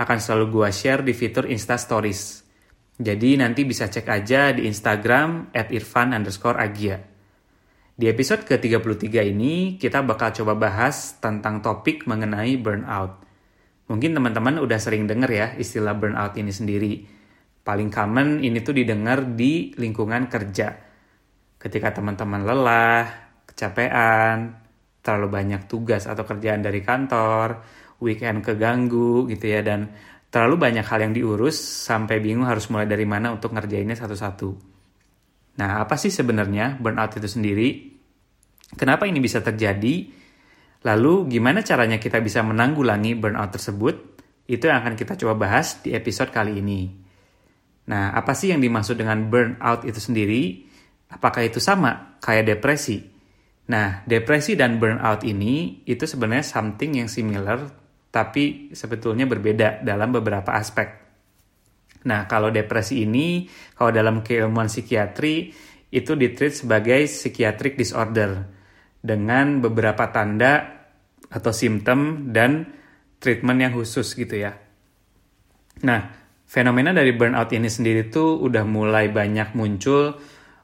akan selalu gua share di fitur Insta Stories. Jadi nanti bisa cek aja di Instagram at irfan underscore agia. Di episode ke-33 ini, kita bakal coba bahas tentang topik mengenai burnout. Mungkin teman-teman udah sering denger ya istilah burnout ini sendiri. Paling common ini tuh didengar di lingkungan kerja. Ketika teman-teman lelah, kecapean, terlalu banyak tugas atau kerjaan dari kantor, weekend keganggu gitu ya, dan terlalu banyak hal yang diurus sampai bingung harus mulai dari mana untuk ngerjainnya satu-satu. Nah, apa sih sebenarnya burnout itu sendiri? Kenapa ini bisa terjadi? Lalu gimana caranya kita bisa menanggulangi burnout tersebut? Itu yang akan kita coba bahas di episode kali ini. Nah, apa sih yang dimaksud dengan burnout itu sendiri? Apakah itu sama kayak depresi? Nah, depresi dan burnout ini itu sebenarnya something yang similar tapi sebetulnya berbeda dalam beberapa aspek. Nah, kalau depresi ini, kalau dalam keilmuan psikiatri, itu ditreat sebagai psychiatric disorder dengan beberapa tanda atau simptom dan treatment yang khusus gitu ya. Nah, fenomena dari burnout ini sendiri tuh udah mulai banyak muncul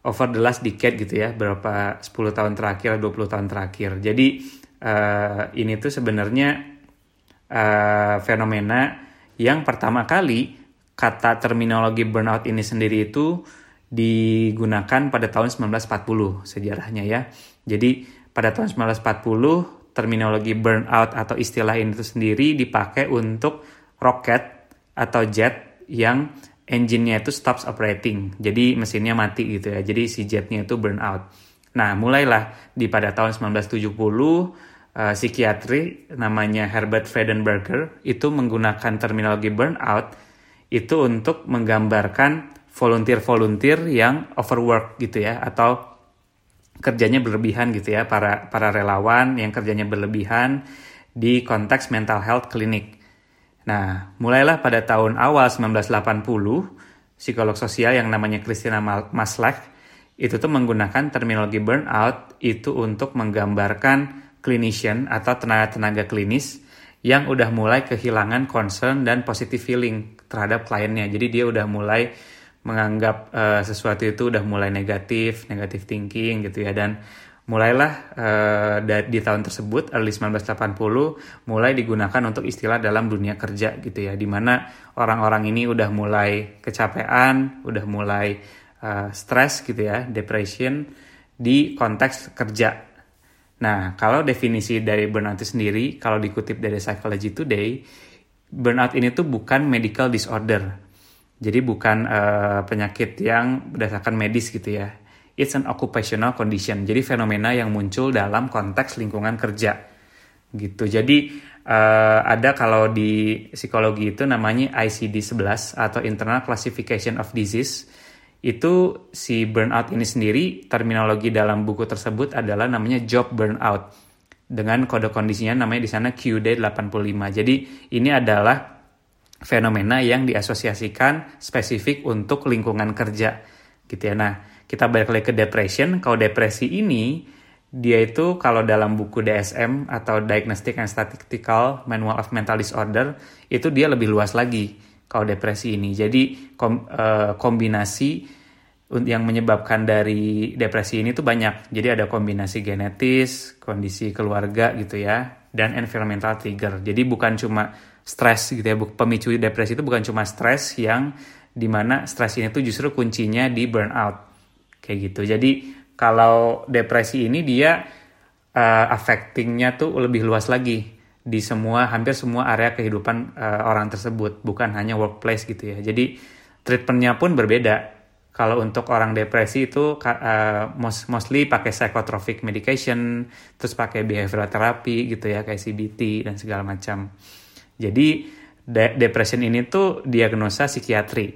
over the last decade gitu ya, berapa 10 tahun terakhir, 20 tahun terakhir. Jadi uh, ini tuh sebenarnya uh, fenomena yang pertama kali kata terminologi burnout ini sendiri itu digunakan pada tahun 1940 sejarahnya ya. Jadi pada tahun 1940 terminologi burnout atau istilah ini itu sendiri dipakai untuk roket atau jet yang engine-nya itu stops operating. Jadi mesinnya mati gitu ya. Jadi si jetnya itu burnout. Nah, mulailah di pada tahun 1970 uh, psikiatri namanya Herbert Friedenberger itu menggunakan terminologi burnout itu untuk menggambarkan volunteer-volunteer yang overwork gitu ya atau kerjanya berlebihan gitu ya para para relawan yang kerjanya berlebihan di konteks mental health clinic. Nah, mulailah pada tahun awal 1980 psikolog sosial yang namanya Christina Maslach itu tuh menggunakan terminologi burnout itu untuk menggambarkan clinician atau tenaga-tenaga klinis yang udah mulai kehilangan concern dan positive feeling terhadap kliennya. Jadi dia udah mulai menganggap uh, sesuatu itu udah mulai negatif, negatif thinking gitu ya dan mulailah uh, di tahun tersebut early 1980 mulai digunakan untuk istilah dalam dunia kerja gitu ya di mana orang-orang ini udah mulai kecapean, udah mulai uh, stres gitu ya, depression di konteks kerja. Nah, kalau definisi dari burnout itu sendiri, kalau dikutip dari Psychology Today, burnout ini tuh bukan medical disorder, jadi bukan uh, penyakit yang berdasarkan medis gitu ya. It's an occupational condition. Jadi fenomena yang muncul dalam konteks lingkungan kerja gitu. Jadi uh, ada kalau di psikologi itu namanya ICD-11 atau Internal Classification of Disease. Itu si burnout ini sendiri terminologi dalam buku tersebut adalah namanya job burnout dengan kode kondisinya namanya di sana QD85. Jadi ini adalah fenomena yang diasosiasikan spesifik untuk lingkungan kerja gitu ya. Nah, kita balik lagi ke depression. Kalau depresi ini dia itu kalau dalam buku DSM atau Diagnostic and Statistical Manual of Mental Disorder itu dia lebih luas lagi kalau depresi ini. Jadi uh, kombinasi yang menyebabkan dari depresi ini tuh banyak. Jadi ada kombinasi genetis, kondisi keluarga gitu ya, dan environmental trigger. Jadi bukan cuma stres gitu ya. Pemicu depresi itu bukan cuma stres yang di mana stres ini tuh justru kuncinya di burnout kayak gitu. Jadi kalau depresi ini dia uh, affectingnya tuh lebih luas lagi di semua hampir semua area kehidupan uh, orang tersebut bukan hanya workplace gitu ya. Jadi treatmentnya pun berbeda. Kalau untuk orang depresi itu uh, most, mostly pakai psychotropic medication, terus pakai behavioral therapy gitu ya kayak CBT dan segala macam. Jadi de depression ini tuh diagnosa psikiatri.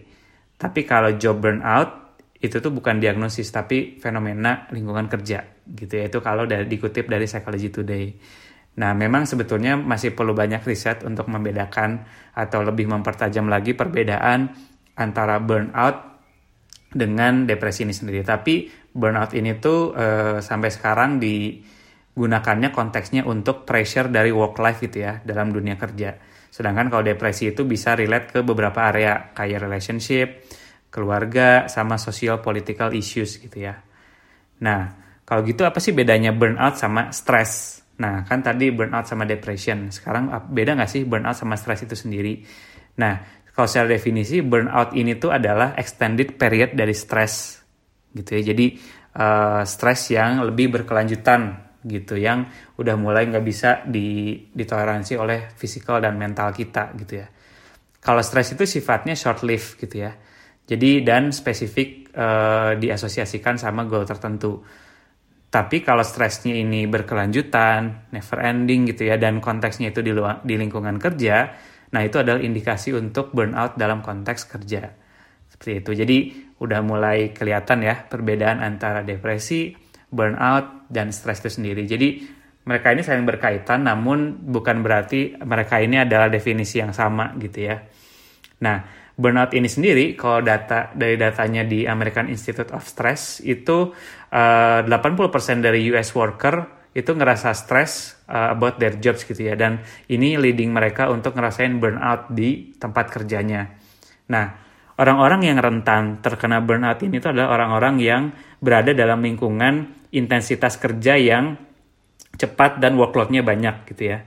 Tapi kalau job burnout itu tuh bukan diagnosis tapi fenomena lingkungan kerja gitu ya. Itu kalau dari dikutip dari Psychology Today. Nah, memang sebetulnya masih perlu banyak riset untuk membedakan atau lebih mempertajam lagi perbedaan antara burnout dengan depresi ini sendiri. Tapi burnout ini tuh uh, sampai sekarang digunakannya konteksnya untuk pressure dari work life gitu ya dalam dunia kerja. Sedangkan kalau depresi itu bisa relate ke beberapa area kayak relationship, keluarga, sama social political issues gitu ya. Nah, kalau gitu apa sih bedanya burnout sama stress? Nah, kan tadi burnout sama depression. Sekarang beda nggak sih burnout sama stress itu sendiri? Nah, kalau secara definisi burnout ini tuh adalah extended period dari stress gitu ya. Jadi uh, stress yang lebih berkelanjutan gitu yang udah mulai nggak bisa di, ditoleransi oleh fisikal dan mental kita gitu ya. Kalau stress itu sifatnya short lived gitu ya. Jadi dan spesifik uh, diasosiasikan sama goal tertentu. Tapi kalau stresnya ini berkelanjutan, never ending gitu ya, dan konteksnya itu di, luar, di lingkungan kerja, nah itu adalah indikasi untuk burnout dalam konteks kerja. Seperti itu. Jadi udah mulai kelihatan ya perbedaan antara depresi, burnout, dan stres itu sendiri. Jadi mereka ini saling berkaitan, namun bukan berarti mereka ini adalah definisi yang sama gitu ya. Nah, burnout ini sendiri kalau data dari datanya di American Institute of Stress itu eh, uh, 80% dari US worker itu ngerasa stress uh, about their jobs gitu ya. Dan ini leading mereka untuk ngerasain burnout di tempat kerjanya. Nah, orang-orang yang rentan terkena burnout ini itu adalah orang-orang yang berada dalam lingkungan intensitas kerja yang cepat dan workloadnya banyak gitu ya.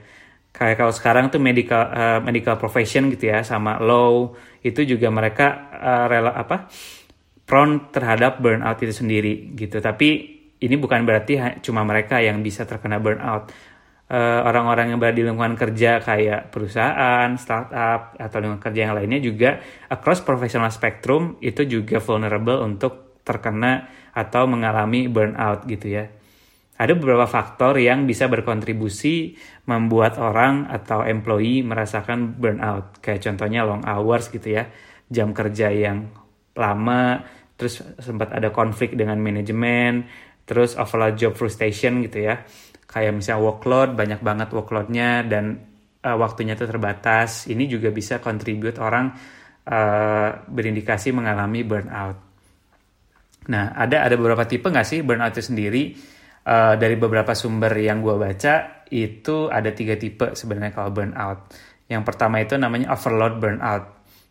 Kayak kalau sekarang tuh medical uh, medical profession gitu ya sama law itu juga mereka uh, rela apa prone terhadap burnout itu sendiri gitu. Tapi ini bukan berarti cuma mereka yang bisa terkena burnout uh, orang-orang yang berada di lingkungan kerja kayak perusahaan startup atau lingkungan kerja yang lainnya juga across professional spectrum itu juga vulnerable untuk terkena atau mengalami burnout gitu ya ada beberapa faktor yang bisa berkontribusi membuat orang atau employee merasakan burnout. Kayak contohnya long hours gitu ya, jam kerja yang lama, terus sempat ada konflik dengan manajemen, terus overload job frustration gitu ya. Kayak misalnya workload, banyak banget workloadnya dan uh, waktunya itu terbatas. Ini juga bisa contribute orang uh, berindikasi mengalami burnout. Nah, ada ada beberapa tipe nggak sih burnout itu sendiri? uh, dari beberapa sumber yang gue baca itu ada tiga tipe sebenarnya kalau burnout. Yang pertama itu namanya overload burnout.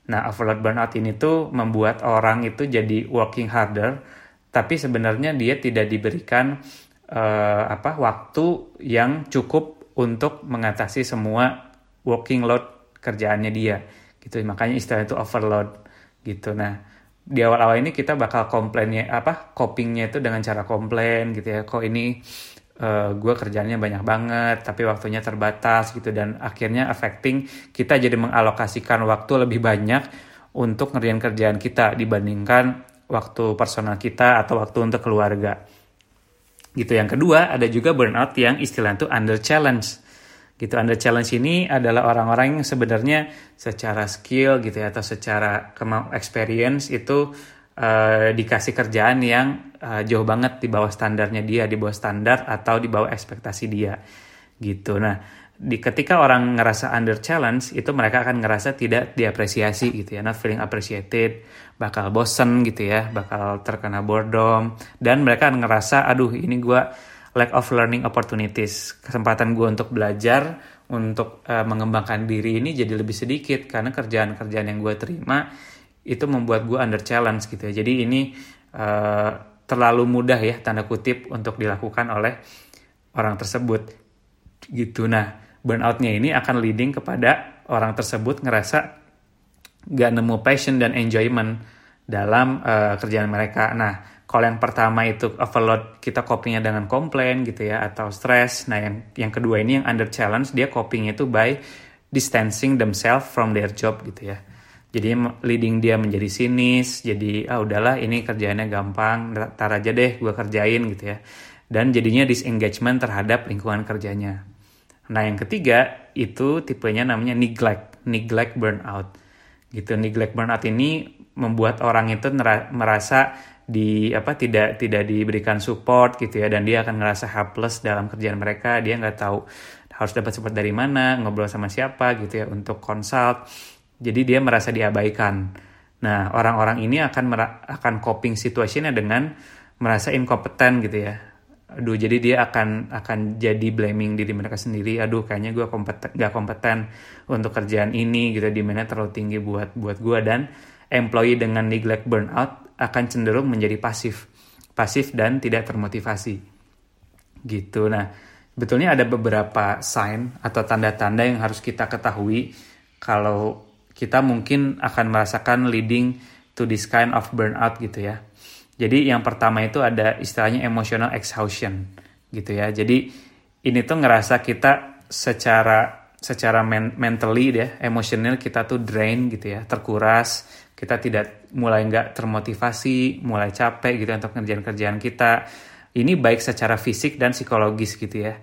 Nah, overload burnout ini tuh membuat orang itu jadi working harder, tapi sebenarnya dia tidak diberikan uh, apa waktu yang cukup untuk mengatasi semua working load kerjaannya dia. Gitu. Makanya istilah itu overload gitu. Nah, di awal-awal ini kita bakal komplainnya apa copingnya itu dengan cara komplain gitu ya kok ini uh, eh, gue kerjanya banyak banget tapi waktunya terbatas gitu dan akhirnya affecting kita jadi mengalokasikan waktu lebih banyak untuk ngerjain kerjaan kita dibandingkan waktu personal kita atau waktu untuk keluarga. Gitu. Yang kedua ada juga burnout yang istilah itu under challenge. Gitu. Under challenge ini adalah orang-orang yang sebenarnya secara skill gitu ya atau secara experience itu uh, dikasih kerjaan yang uh, jauh banget di bawah standarnya dia di bawah standar atau di bawah ekspektasi dia. Gitu. Nah di ketika orang ngerasa under challenge itu mereka akan ngerasa tidak diapresiasi gitu ya not feeling appreciated bakal bosen gitu ya bakal terkena boredom dan mereka ngerasa aduh ini gue lack of learning opportunities. Kesempatan gue untuk belajar, untuk uh, mengembangkan diri ini jadi lebih sedikit karena kerjaan-kerjaan yang gue terima itu membuat gue under challenge gitu ya. Jadi ini uh, terlalu mudah ya tanda kutip untuk dilakukan oleh orang tersebut gitu. Nah burnoutnya ini akan leading kepada orang tersebut ngerasa gak nemu passion dan enjoyment dalam uh, kerjaan mereka. Nah kalau yang pertama itu overload kita copingnya dengan komplain gitu ya atau stress. Nah yang yang kedua ini yang under challenge dia coping itu by distancing themselves from their job gitu ya. Jadi leading dia menjadi sinis, jadi ah udahlah ini kerjaannya gampang, tar aja deh gue kerjain gitu ya. Dan jadinya disengagement terhadap lingkungan kerjanya. Nah yang ketiga itu tipenya namanya neglect, neglect burnout. Gitu. Neglect burnout ini membuat orang itu merasa di apa tidak tidak diberikan support gitu ya. Dan dia akan ngerasa helpless dalam kerjaan mereka. Dia nggak tahu harus dapat support dari mana ngobrol sama siapa gitu ya untuk consult. Jadi dia merasa diabaikan. Nah orang-orang ini akan akan coping situasinya dengan merasa inkompeten gitu ya aduh jadi dia akan akan jadi blaming diri mereka sendiri. Aduh kayaknya gue kompeten gak kompeten untuk kerjaan ini gitu. Di mana terlalu tinggi buat buat gue dan employee dengan neglect burnout akan cenderung menjadi pasif. Pasif dan tidak termotivasi. Gitu. Nah betulnya ada beberapa sign atau tanda-tanda yang harus kita ketahui kalau kita mungkin akan merasakan leading to this kind of burnout gitu ya jadi yang pertama itu ada istilahnya emotional exhaustion gitu ya. Jadi ini tuh ngerasa kita secara secara men mentally deh, emosional kita tuh drain gitu ya, terkuras, kita tidak mulai nggak termotivasi, mulai capek gitu untuk kerjaan-kerjaan kita. Ini baik secara fisik dan psikologis gitu ya.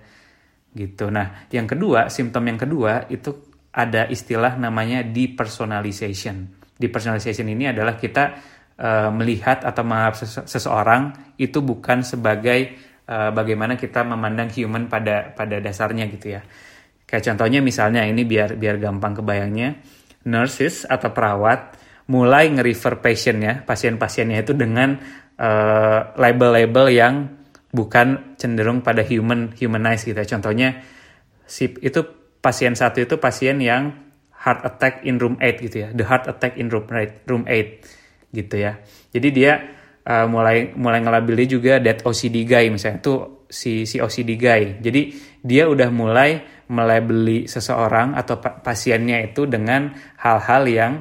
Gitu. Nah, yang kedua, simptom yang kedua itu ada istilah namanya depersonalization. Depersonalization ini adalah kita uh, melihat atau menganggap seseorang itu bukan sebagai uh, bagaimana kita memandang human pada pada dasarnya gitu ya. Kayak contohnya misalnya ini biar biar gampang kebayangnya, nurses atau perawat mulai nge-refer patientnya, pasien-pasiennya itu dengan uh, label-label yang bukan cenderung pada human humanize gitu ya. Contohnya si itu pasien satu itu pasien yang heart attack in room 8 gitu ya. The heart attack in room 8, room 8 gitu ya. Jadi dia uh, mulai mulai ngelabeli juga that OCD guy misalnya itu si si OCD guy. Jadi dia udah mulai melabeli seseorang atau pasiennya itu dengan hal-hal yang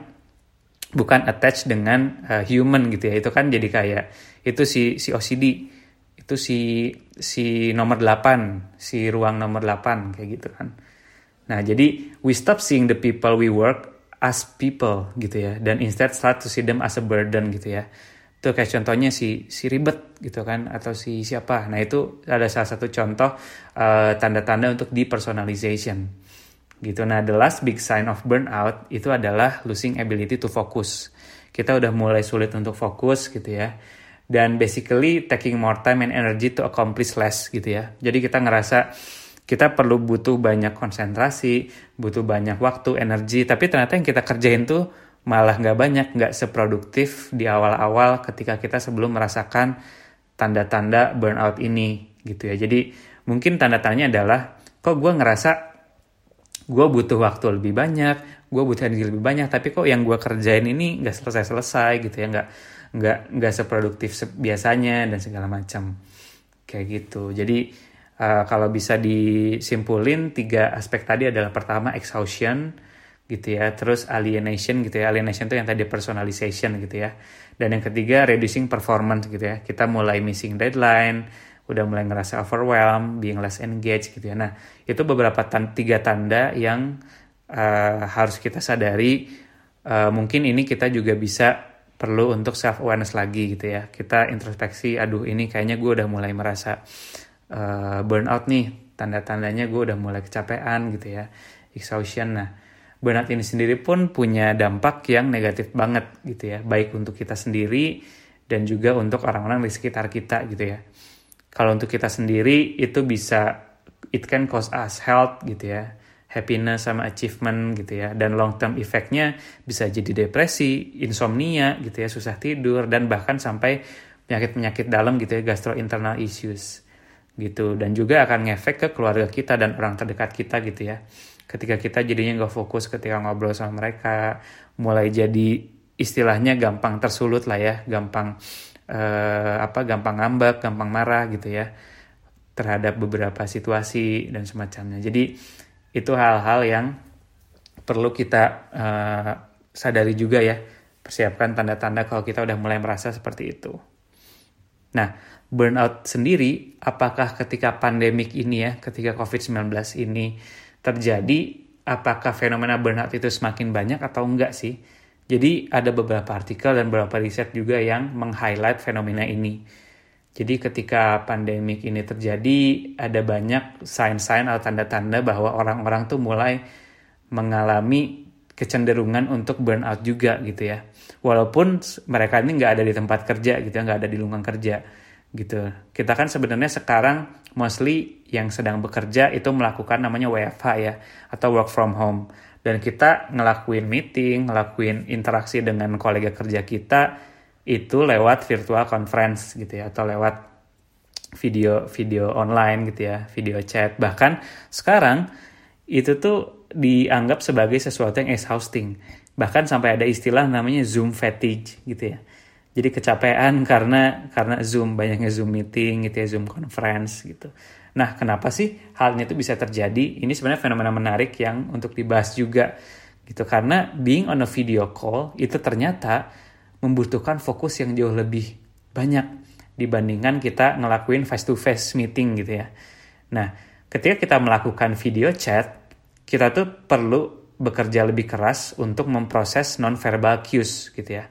bukan attached dengan uh, human gitu ya. Itu kan jadi kayak itu si si OCD itu si si nomor 8, si ruang nomor 8 kayak gitu kan. Nah, jadi we stop seeing the people we work as people gitu ya. Dan instead start to see them as a burden gitu ya. Itu kayak contohnya si si ribet gitu kan atau si siapa. Nah itu ada salah satu contoh uh, tanda-tanda untuk depersonalization. Gitu. Nah the last big sign of burnout itu adalah losing ability to focus. Kita udah mulai sulit untuk fokus gitu ya. Dan basically taking more time and energy to accomplish less gitu ya. Jadi kita ngerasa kita perlu butuh banyak konsentrasi, butuh banyak waktu, energi, tapi ternyata yang kita kerjain tuh malah nggak banyak, nggak seproduktif di awal-awal ketika kita sebelum merasakan tanda-tanda burnout ini gitu ya. Jadi mungkin tanda-tandanya adalah kok gue ngerasa gue butuh waktu lebih banyak, gue butuh energi lebih banyak, tapi kok yang gue kerjain ini nggak selesai-selesai gitu ya, nggak nggak nggak seproduktif biasanya dan segala macam kayak gitu. Jadi Uh, kalau bisa disimpulin tiga aspek tadi adalah pertama exhaustion gitu ya, terus alienation gitu ya, alienation itu yang tadi personalization gitu ya, dan yang ketiga reducing performance gitu ya, kita mulai missing deadline, udah mulai ngerasa overwhelmed, being less engaged gitu ya. Nah itu beberapa tan tiga tanda yang uh, harus kita sadari. Uh, mungkin ini kita juga bisa perlu untuk self awareness lagi gitu ya. Kita introspeksi, aduh ini kayaknya gue udah mulai merasa uh, burnout nih tanda-tandanya gue udah mulai kecapean gitu ya exhaustion. Nah burnout ini sendiri pun punya dampak yang negatif banget gitu ya baik untuk kita sendiri dan juga untuk orang-orang di sekitar kita gitu ya. Kalau untuk kita sendiri itu bisa it can cause us health gitu ya happiness sama achievement gitu ya. Dan long term effectnya bisa jadi depresi insomnia gitu ya susah tidur dan bahkan sampai penyakit-penyakit dalam gitu ya gastrointestinal issues gitu. Dan juga akan ngefek ke keluarga kita dan orang terdekat kita gitu ya. Ketika kita jadinya nggak fokus ketika ngobrol sama mereka mulai jadi istilahnya gampang tersulut lah ya gampang eh, apa gampang ngambek gampang marah gitu ya terhadap beberapa situasi dan semacamnya. Jadi itu hal-hal yang perlu kita eh, sadari juga ya persiapkan tanda-tanda kalau kita udah mulai merasa seperti itu nah burnout sendiri, apakah ketika pandemik ini ya, ketika COVID-19 ini terjadi, apakah fenomena burnout itu semakin banyak atau enggak sih? Jadi ada beberapa artikel dan beberapa riset juga yang meng-highlight fenomena ini. Jadi ketika pandemik ini terjadi, ada banyak sign-sign atau tanda-tanda bahwa orang-orang tuh mulai mengalami kecenderungan untuk burnout juga gitu ya. Walaupun mereka ini nggak ada di tempat kerja gitu ya, nggak ada di lingkungan kerja gitu. Kita kan sebenarnya sekarang mostly yang sedang bekerja itu melakukan namanya WFH ya atau work from home dan kita ngelakuin meeting, ngelakuin interaksi dengan kolega kerja kita itu lewat virtual conference gitu ya atau lewat video video online gitu ya, video chat. Bahkan sekarang itu tuh dianggap sebagai sesuatu yang exhausting. Bahkan sampai ada istilah namanya Zoom fatigue gitu ya. Jadi kecapean karena karena Zoom banyaknya Zoom meeting gitu ya, Zoom conference gitu. Nah, kenapa sih hal ini itu bisa terjadi? Ini sebenarnya fenomena menarik yang untuk dibahas juga gitu karena being on a video call itu ternyata membutuhkan fokus yang jauh lebih banyak dibandingkan kita ngelakuin face to face meeting gitu ya. Nah, ketika kita melakukan video chat, kita tuh perlu bekerja lebih keras untuk memproses non-verbal cues gitu ya.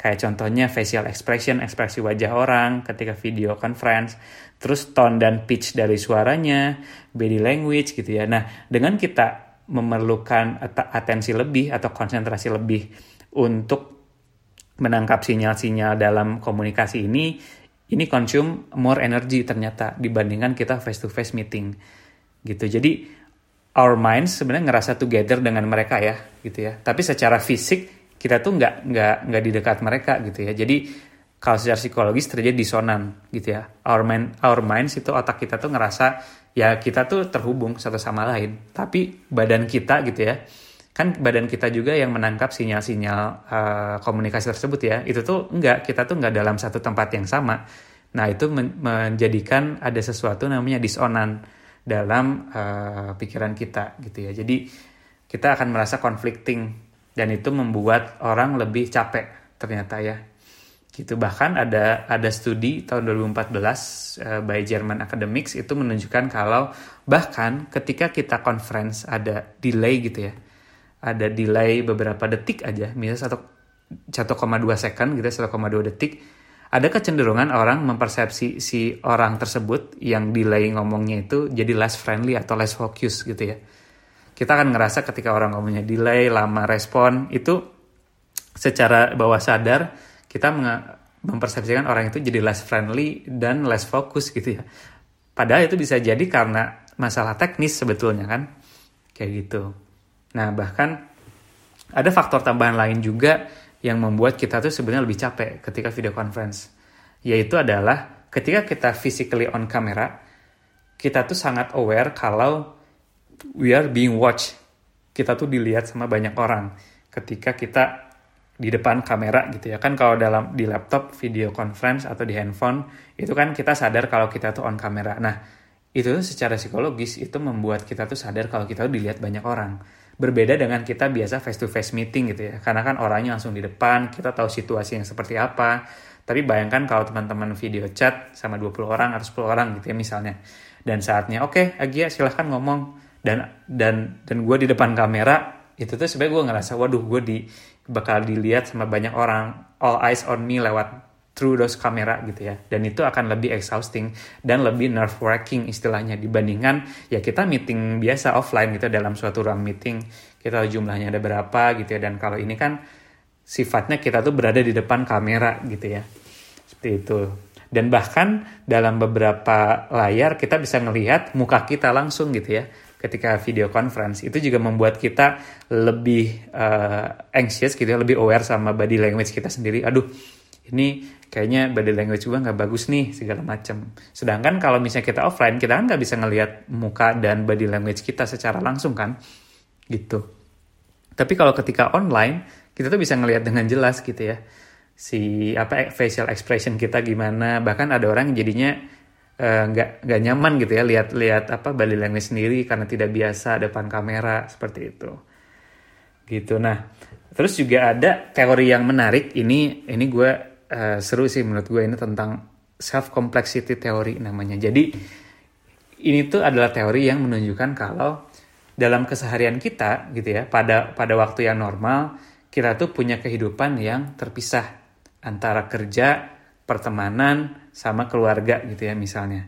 Kayak contohnya facial expression, ekspresi wajah orang ketika video conference, terus tone dan pitch dari suaranya, body language gitu ya. Nah, dengan kita memerlukan atensi lebih atau konsentrasi lebih untuk menangkap sinyal-sinyal dalam komunikasi ini, ini consume more energy ternyata dibandingkan kita face to face meeting gitu. Jadi our minds sebenarnya ngerasa together dengan mereka ya gitu ya. Tapi secara fisik kita tuh nggak nggak nggak di dekat mereka gitu ya. Jadi kalau secara psikologis terjadi disonan gitu ya. Our mind our minds itu otak kita tuh ngerasa ya kita tuh terhubung satu sama lain. Tapi badan kita gitu ya kan badan kita juga yang menangkap sinyal-sinyal uh, komunikasi tersebut ya itu tuh enggak kita tuh enggak dalam satu tempat yang sama nah itu men menjadikan ada sesuatu namanya disonan dalam uh, pikiran kita gitu ya. Jadi kita akan merasa conflicting dan itu membuat orang lebih capek ternyata ya. Gitu. Bahkan ada ada studi tahun 2014 uh, eh, by German Academics itu menunjukkan kalau bahkan ketika kita conference ada delay gitu ya ada delay beberapa detik aja, misalnya 1,2 second gitu, 1,2 detik, ada kecenderungan orang mempersepsi si orang tersebut yang delay ngomongnya itu jadi less friendly atau less focus gitu ya. Kita akan ngerasa ketika orang ngomongnya delay, lama respon, itu secara bawah sadar kita mempersepsikan orang itu jadi less friendly dan less fokus gitu ya. Padahal itu bisa jadi karena masalah teknis sebetulnya kan. Kayak gitu. Nah, bahkan ada faktor tambahan lain juga yang membuat kita tuh sebenarnya lebih capek ketika video conference. Yaitu adalah ketika kita physically on camera, kita tuh sangat aware kalau we are being watched. Kita tuh dilihat sama banyak orang ketika kita di depan kamera gitu ya kan kalau dalam di laptop video conference atau di handphone itu kan kita sadar kalau kita tuh on kamera nah itu secara psikologis itu membuat kita tuh sadar kalau kita tuh dilihat banyak orang berbeda dengan kita biasa face to face meeting gitu ya. Karena kan orangnya langsung di depan kita tahu situasi yang seperti apa. Tapi bayangkan kalau teman-teman video chat sama 20 orang atau 10 orang gitu ya misalnya. Dan saatnya oke okay, Agia silahkan ngomong. Dan dan dan gue di depan kamera itu tuh sebenarnya gue ngerasa waduh gue di bakal dilihat sama banyak orang. All eyes on me lewat through those kamera gitu ya. Dan itu akan lebih exhausting dan lebih nerve wracking istilahnya dibandingkan ya kita meeting biasa offline gitu dalam suatu ruang meeting. Kita jumlahnya ada berapa gitu ya. Dan kalau ini kan sifatnya kita tuh berada di depan kamera gitu ya. Seperti itu. Dan bahkan dalam beberapa layar kita bisa ngelihat muka kita langsung gitu ya. Ketika video conference. Itu juga membuat kita lebih uh, anxious gitu ya. Lebih aware sama body language kita sendiri. Aduh ini kayaknya body language gue nggak bagus nih segala macam. Sedangkan kalau misalnya kita offline kita kan nggak bisa ngelihat muka dan body language kita secara langsung kan, gitu. Tapi kalau ketika online kita tuh bisa ngelihat dengan jelas gitu ya si apa facial expression kita gimana. Bahkan ada orang yang jadinya eh, nggak uh, nggak nyaman gitu ya lihat-lihat apa body language sendiri karena tidak biasa depan kamera seperti itu. Gitu. Nah, terus juga ada teori yang menarik ini ini gue uh, seru sih menurut gue ini tentang self complexity teori namanya. Jadi ini tuh adalah teori yang menunjukkan kalau dalam keseharian kita gitu ya pada pada waktu yang normal kita tuh punya kehidupan yang terpisah antara kerja, pertemanan sama keluarga gitu ya misalnya.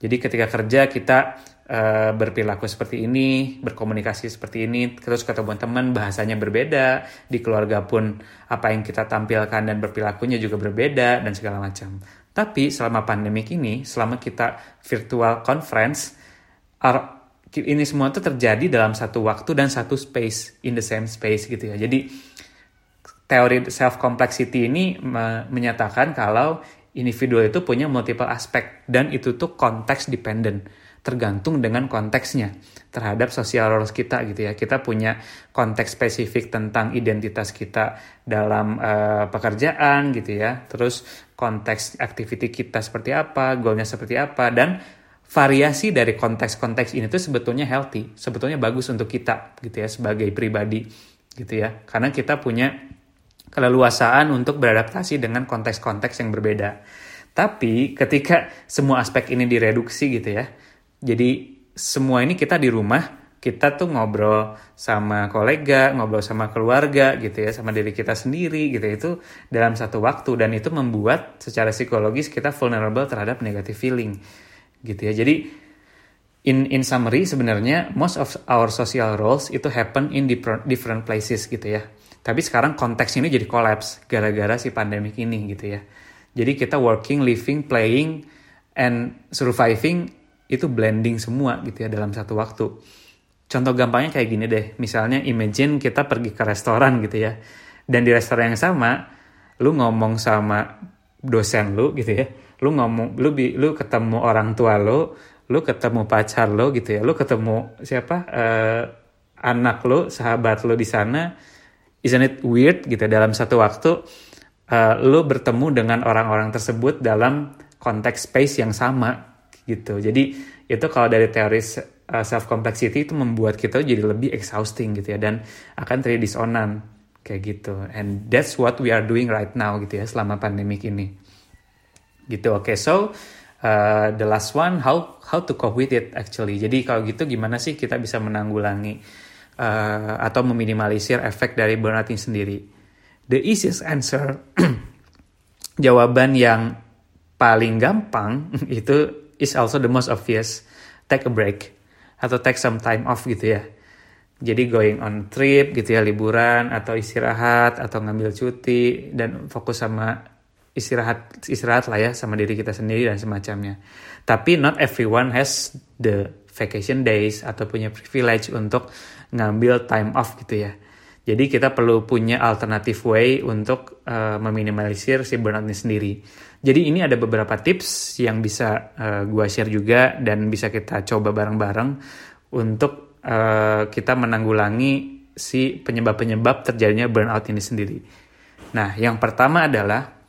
Jadi ketika kerja kita uh, berperilaku seperti ini, berkomunikasi seperti ini, terus ketemu teman bahasanya berbeda, di keluarga pun apa yang kita tampilkan dan berperilakunya juga berbeda dan segala macam. Tapi selama pandemik ini, selama kita virtual conference, ini semua itu terjadi dalam satu waktu dan satu space, in the same space gitu ya. Jadi teori self complexity ini me menyatakan kalau individu itu punya multiple aspek dan itu tuh konteks dependent tergantung dengan konteksnya terhadap social roles kita gitu ya. Kita punya konteks spesifik tentang identitas kita dalam uh, pekerjaan gitu ya. Terus konteks activity kita seperti apa, goalnya seperti apa dan variasi dari konteks-konteks ini tuh sebetulnya healthy, sebetulnya bagus untuk kita gitu ya sebagai pribadi gitu ya. Karena kita punya keleluasaan untuk beradaptasi dengan konteks-konteks yang berbeda. Tapi ketika semua aspek ini direduksi gitu ya, jadi semua ini kita di rumah kita tuh ngobrol sama kolega, ngobrol sama keluarga gitu ya, sama diri kita sendiri gitu itu dalam satu waktu dan itu membuat secara psikologis kita vulnerable terhadap negative feeling gitu ya. Jadi in in summary sebenarnya most of our social roles itu happen in different places gitu ya. Tapi sekarang konteks ini jadi collapse gara-gara si pandemik ini gitu ya. Jadi kita working, living, playing, and surviving itu blending semua gitu ya dalam satu waktu. Contoh gampangnya kayak gini deh, misalnya imagine kita pergi ke restoran gitu ya, dan di restoran yang sama, lu ngomong sama dosen lu gitu ya, lu ngomong, lu lu ketemu orang tua lu, lu ketemu pacar lu gitu ya, lu ketemu siapa? Uh, anak lu, sahabat lu di sana, isn't it weird gitu ya, dalam satu waktu uh, lu bertemu dengan orang-orang tersebut dalam konteks space yang sama gitu. Jadi itu kalau dari teori uh, self complexity itu membuat kita jadi lebih exhausting gitu ya dan akan terjadi disonan kayak gitu. And that's what we are doing right now gitu ya selama pandemik ini. Gitu. Oke, okay, so uh, the last one how how to cope with it actually. Jadi kalau gitu gimana sih kita bisa menanggulangi uh, atau meminimalisir efek dari burnout ini sendiri? The easiest answer jawaban yang paling gampang itu is also the most obvious. Take a break atau take some time off gitu ya. Jadi going on trip gitu ya, liburan atau istirahat atau ngambil cuti dan fokus sama istirahat istirahat lah ya sama diri kita sendiri dan semacamnya. Tapi not everyone has the vacation days atau punya privilege untuk ngambil time off gitu ya. Jadi kita perlu punya alternative way untuk uh, meminimalisir si burnout ini sendiri. Jadi ini ada beberapa tips yang bisa uh, gue share juga dan bisa kita coba bareng-bareng untuk uh, kita menanggulangi si penyebab-penyebab terjadinya burnout ini sendiri. Nah, yang pertama adalah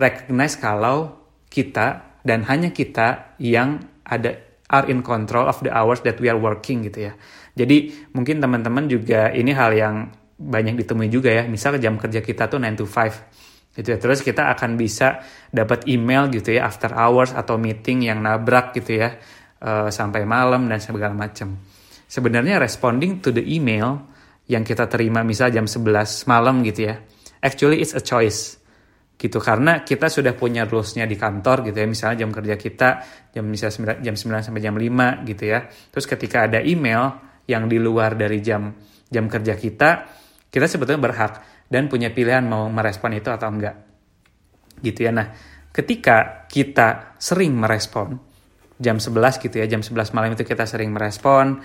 recognize kalau kita dan hanya kita yang ada are in control of the hours that we are working gitu ya. Jadi mungkin teman-teman juga ini hal yang banyak ditemui juga ya. Misal jam kerja kita tuh 9 to 5 gitu ya. Terus kita akan bisa dapat email gitu ya after hours atau meeting yang nabrak gitu ya uh, sampai malam dan segala macam. Sebenarnya responding to the email yang kita terima misal jam 11 malam gitu ya. Actually it's a choice gitu karena kita sudah punya rulesnya di kantor gitu ya misalnya jam kerja kita jam misalnya jam 9 sampai jam 5 gitu ya terus ketika ada email yang di luar dari jam jam kerja kita kita sebetulnya berhak dan punya pilihan mau merespon itu atau enggak. Gitu ya. Nah, ketika kita sering merespon jam 11 gitu ya, jam 11 malam itu kita sering merespon,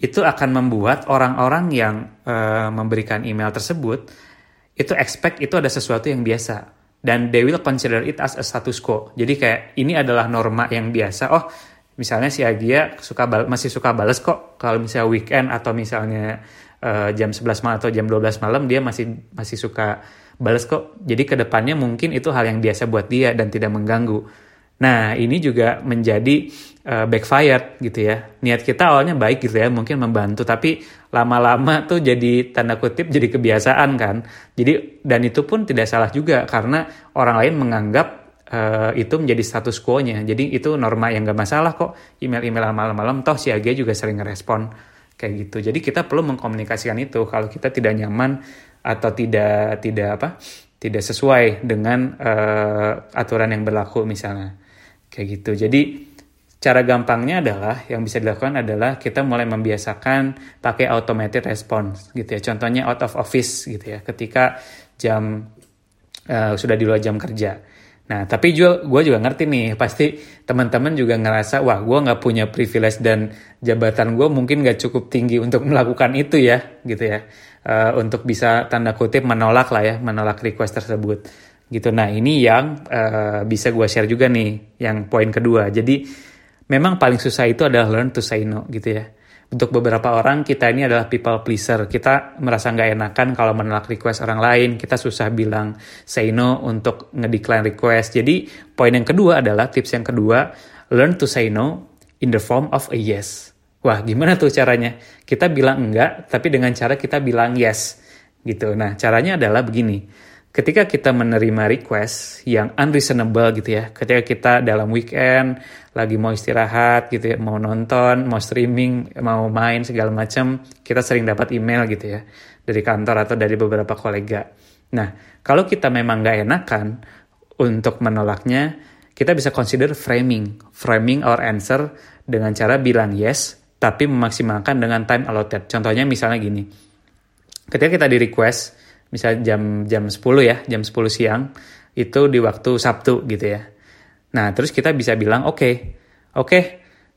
itu akan membuat orang-orang yang uh, memberikan email tersebut itu expect itu ada sesuatu yang biasa dan they will consider it as a status quo. Jadi kayak ini adalah norma yang biasa. Oh, misalnya si Agia suka masih suka balas kok kalau misalnya weekend atau misalnya uh, jam 11 malam atau jam 12 malam dia masih masih suka balas kok. Jadi ke depannya mungkin itu hal yang biasa buat dia dan tidak mengganggu. Nah ini juga menjadi uh, backfired gitu ya. Niat kita awalnya baik gitu ya, mungkin membantu, tapi lama-lama tuh jadi tanda kutip jadi kebiasaan kan. Jadi dan itu pun tidak salah juga karena orang lain menganggap uh, itu menjadi status quo-nya. Jadi itu norma yang gak masalah kok. Email-email malam-malam toh si Ag juga sering ngerespon kayak gitu. Jadi kita perlu mengkomunikasikan itu kalau kita tidak nyaman atau tidak tidak apa tidak sesuai dengan uh, aturan yang berlaku misalnya kayak gitu. Jadi cara gampangnya adalah yang bisa dilakukan adalah kita mulai membiasakan pakai automated response gitu ya. Contohnya out of office gitu ya. Ketika jam uh, sudah di luar jam kerja. Nah, tapi juga gue juga ngerti nih, pasti teman-teman juga ngerasa, wah gue nggak punya privilege dan jabatan gue mungkin nggak cukup tinggi untuk melakukan itu ya, gitu ya, uh, untuk bisa tanda kutip menolak lah ya, menolak request tersebut, gitu. Nah, ini yang uh, bisa gue share juga nih, yang poin kedua. Jadi, memang paling susah itu adalah learn to say no, gitu ya untuk beberapa orang kita ini adalah people pleaser. Kita merasa nggak enakan kalau menolak request orang lain. Kita susah bilang say no untuk ngedecline request. Jadi poin yang kedua adalah tips yang kedua, learn to say no in the form of a yes. Wah, gimana tuh caranya? Kita bilang enggak, tapi dengan cara kita bilang yes. Gitu. Nah, caranya adalah begini ketika kita menerima request yang unreasonable gitu ya, ketika kita dalam weekend lagi mau istirahat gitu ya, mau nonton, mau streaming, mau main segala macam, kita sering dapat email gitu ya dari kantor atau dari beberapa kolega. Nah, kalau kita memang nggak enakan untuk menolaknya, kita bisa consider framing, framing our answer dengan cara bilang yes, tapi memaksimalkan dengan time allotted. Contohnya misalnya gini, ketika kita di request, misal jam jam 10 ya, jam 10 siang itu di waktu Sabtu gitu ya. Nah, terus kita bisa bilang oke, okay, oke okay,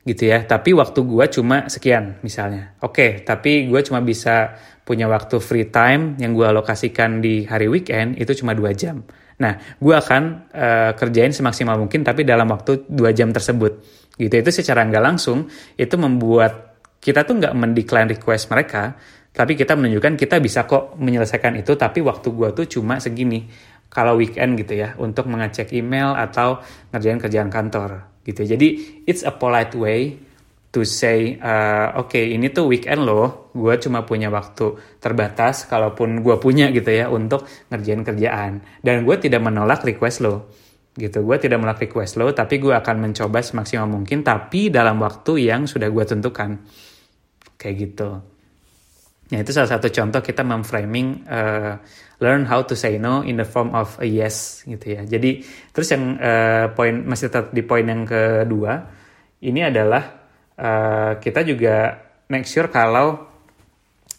gitu ya. Tapi waktu gua cuma sekian misalnya. Oke, okay, tapi gua cuma bisa punya waktu free time yang gua alokasikan di hari weekend itu cuma dua jam. Nah, gua akan uh, kerjain semaksimal mungkin tapi dalam waktu dua jam tersebut. Gitu itu secara nggak langsung itu membuat kita tuh nggak mendecline request mereka, tapi kita menunjukkan kita bisa kok menyelesaikan itu tapi waktu gue tuh cuma segini. Kalau weekend gitu ya untuk mengecek email atau ngerjain kerjaan kantor gitu. Jadi it's a polite way to say uh, oke okay, ini tuh weekend loh. Gue cuma punya waktu terbatas kalaupun gue punya gitu ya untuk ngerjain kerjaan. Dan gue tidak menolak request lo gitu. Gue tidak menolak request lo tapi gue akan mencoba semaksimal mungkin tapi dalam waktu yang sudah gue tentukan. Kayak gitu Ya itu salah satu contoh kita memframing uh, learn how to say no in the form of a yes gitu ya. Jadi terus yang uh, poin masih tetap di poin yang kedua ini adalah uh, kita juga make sure kalau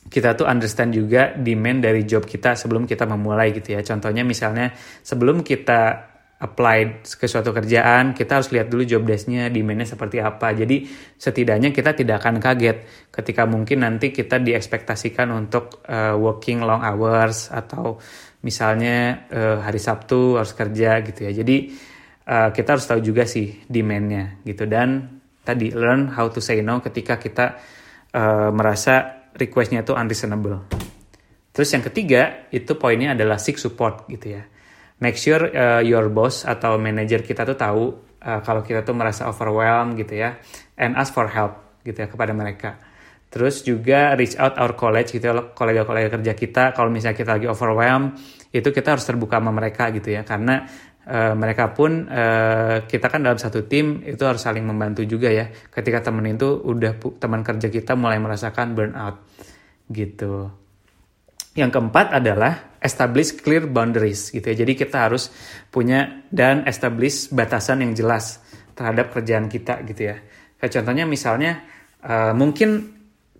kita tuh understand juga demand dari job kita sebelum kita memulai gitu ya. Contohnya misalnya sebelum kita apply ke suatu kerjaan, kita harus lihat dulu job desk-nya, demand-nya seperti apa. Jadi setidaknya kita tidak akan kaget ketika mungkin nanti kita diekspektasikan untuk uh, working long hours atau misalnya uh, hari Sabtu harus kerja gitu ya. Jadi uh, kita harus tahu juga sih demand-nya gitu. Dan tadi learn how to say no ketika kita uh, merasa request-nya itu unreasonable. Terus yang ketiga itu poinnya adalah seek support gitu ya make sure uh, your boss atau manager kita tuh tahu uh, kalau kita tuh merasa overwhelmed gitu ya and ask for help gitu ya kepada mereka. Terus juga reach out our college gitu ya kolega-kolega kerja kita kalau misalnya kita lagi overwhelmed itu kita harus terbuka sama mereka gitu ya. Karena uh, mereka pun uh, kita kan dalam satu tim itu harus saling membantu juga ya. Ketika temen itu udah teman kerja kita mulai merasakan burnout gitu yang keempat adalah establish clear boundaries gitu ya. Jadi kita harus punya dan establish batasan yang jelas terhadap kerjaan kita gitu ya. Kayak contohnya misalnya uh, mungkin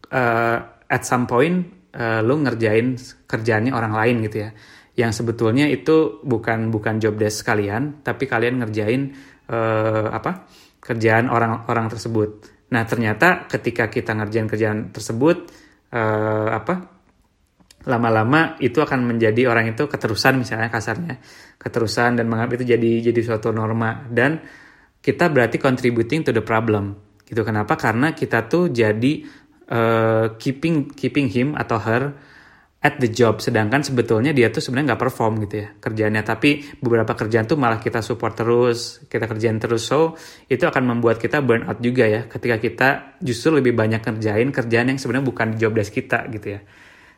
uh, at some point uh, lu ngerjain kerjaannya orang lain gitu ya. Yang sebetulnya itu bukan bukan job desk kalian, tapi kalian ngerjain uh, apa? kerjaan orang-orang tersebut. Nah, ternyata ketika kita ngerjain kerjaan tersebut uh, apa? Lama-lama itu akan menjadi orang itu keterusan misalnya kasarnya. Keterusan dan menganggap itu jadi jadi suatu norma. Dan kita berarti contributing to the problem. Gitu kenapa? Karena kita tuh jadi uh, keeping keeping him atau her at the job. Sedangkan sebetulnya dia tuh sebenarnya nggak perform gitu ya kerjanya tapi beberapa kerjaan tuh malah kita support terus kita kerjain terus. So itu akan membuat kita burn out juga ya ketika kita justru lebih banyak kerjain kerjaan yang sebenarnya bukan job desk kita gitu ya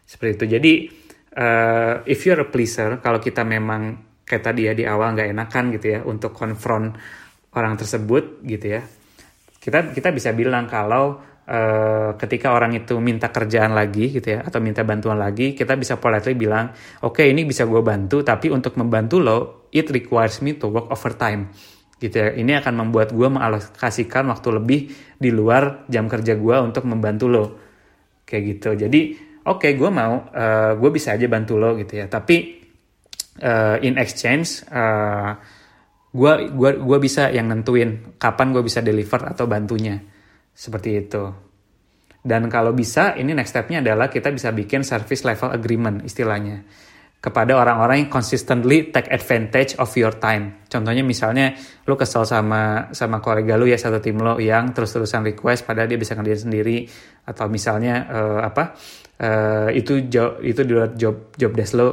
seperti itu jadi uh, if you're a pleaser kalau kita memang kayak tadi ya di awal nggak enakan gitu ya untuk konfront orang tersebut gitu ya kita kita bisa bilang kalau uh, ketika orang itu minta kerjaan lagi gitu ya atau minta bantuan lagi kita bisa politely bilang oke okay, ini bisa gue bantu tapi untuk membantu lo it requires me to work overtime gitu ya. Ini akan membuat gue mengalokasikan waktu lebih di luar jam kerja gue untuk membantu lo. Kayak gitu. Jadi oke okay, gue mau, uh, eh, gue bisa aja bantu lo gitu ya. Tapi uh, in exchange, uh, gue gua gua bisa yang nentuin kapan gue bisa deliver atau bantunya. Seperti itu. Dan kalau bisa, ini next stepnya adalah kita bisa bikin service level agreement istilahnya kepada orang-orang yang consistently take advantage of your time. Contohnya misalnya lu kesel sama sama kolega lu ya satu tim lo yang terus-terusan request padahal dia bisa ngerjain sendiri atau misalnya uh, apa uh, itu job itu di luar job job desk lo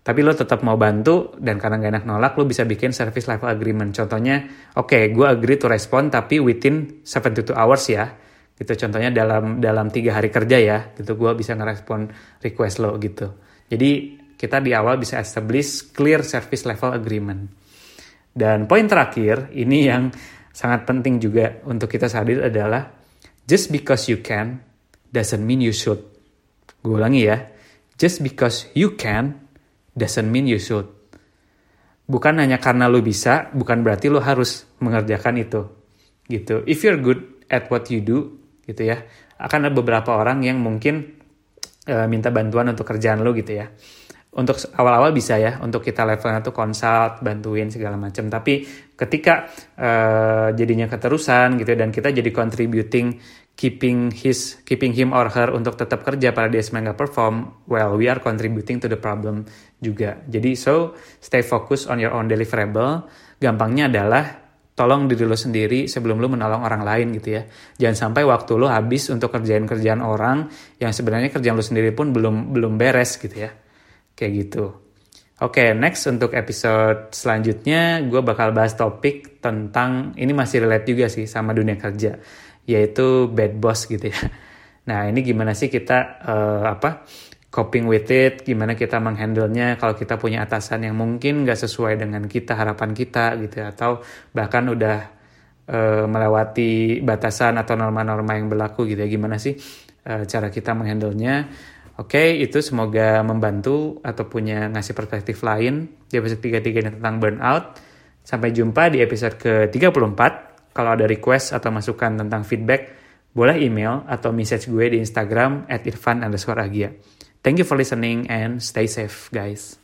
tapi lo tetap mau bantu dan karena gak enak nolak lo bisa bikin service level agreement contohnya oke okay, gue agree to respond tapi within 72 hours ya gitu contohnya dalam dalam tiga hari kerja ya gitu gue bisa ngerespon request lo gitu jadi kita di awal bisa establish clear service level agreement. Dan poin terakhir, ini yang sangat penting juga untuk kita sadar adalah just because you can doesn't mean you should. Gue ulangi ya, just because you can doesn't mean you should. Bukan hanya karena lo bisa, bukan berarti lo harus mengerjakan itu. Gitu. If you're good at what you do, gitu ya, akan ada beberapa orang yang mungkin uh, minta bantuan untuk kerjaan lo gitu ya untuk awal-awal bisa ya untuk kita levelnya tuh consult bantuin segala macam tapi ketika uh, jadinya keterusan gitu dan kita jadi contributing keeping his keeping him or her untuk tetap kerja pada sebenarnya nggak perform well we are contributing to the problem juga jadi so stay focus on your own deliverable gampangnya adalah tolong diri lo sendiri sebelum lo menolong orang lain gitu ya. Jangan sampai waktu lo habis untuk kerjaan-kerjaan orang yang sebenarnya kerjaan lo sendiri pun belum belum beres gitu ya kayak gitu. Oke, okay, next untuk episode selanjutnya gue bakal bahas topik tentang ini masih relate juga sih sama dunia kerja, yaitu bad boss gitu ya. Nah ini gimana sih kita uh, apa coping with it, gimana kita menghandlenya kalau kita punya atasan yang mungkin gak sesuai dengan kita harapan kita gitu ya, atau bahkan udah uh, melewati batasan atau norma-norma yang berlaku gitu ya, gimana sih uh, cara kita menghandlenya Oke, okay, itu semoga membantu atau punya ngasih perspektif lain di episode 33 ini tentang burnout. Sampai jumpa di episode ke-34. Kalau ada request atau masukan tentang feedback, boleh email atau message gue di Instagram at irfan underscore agia. Thank you for listening and stay safe guys.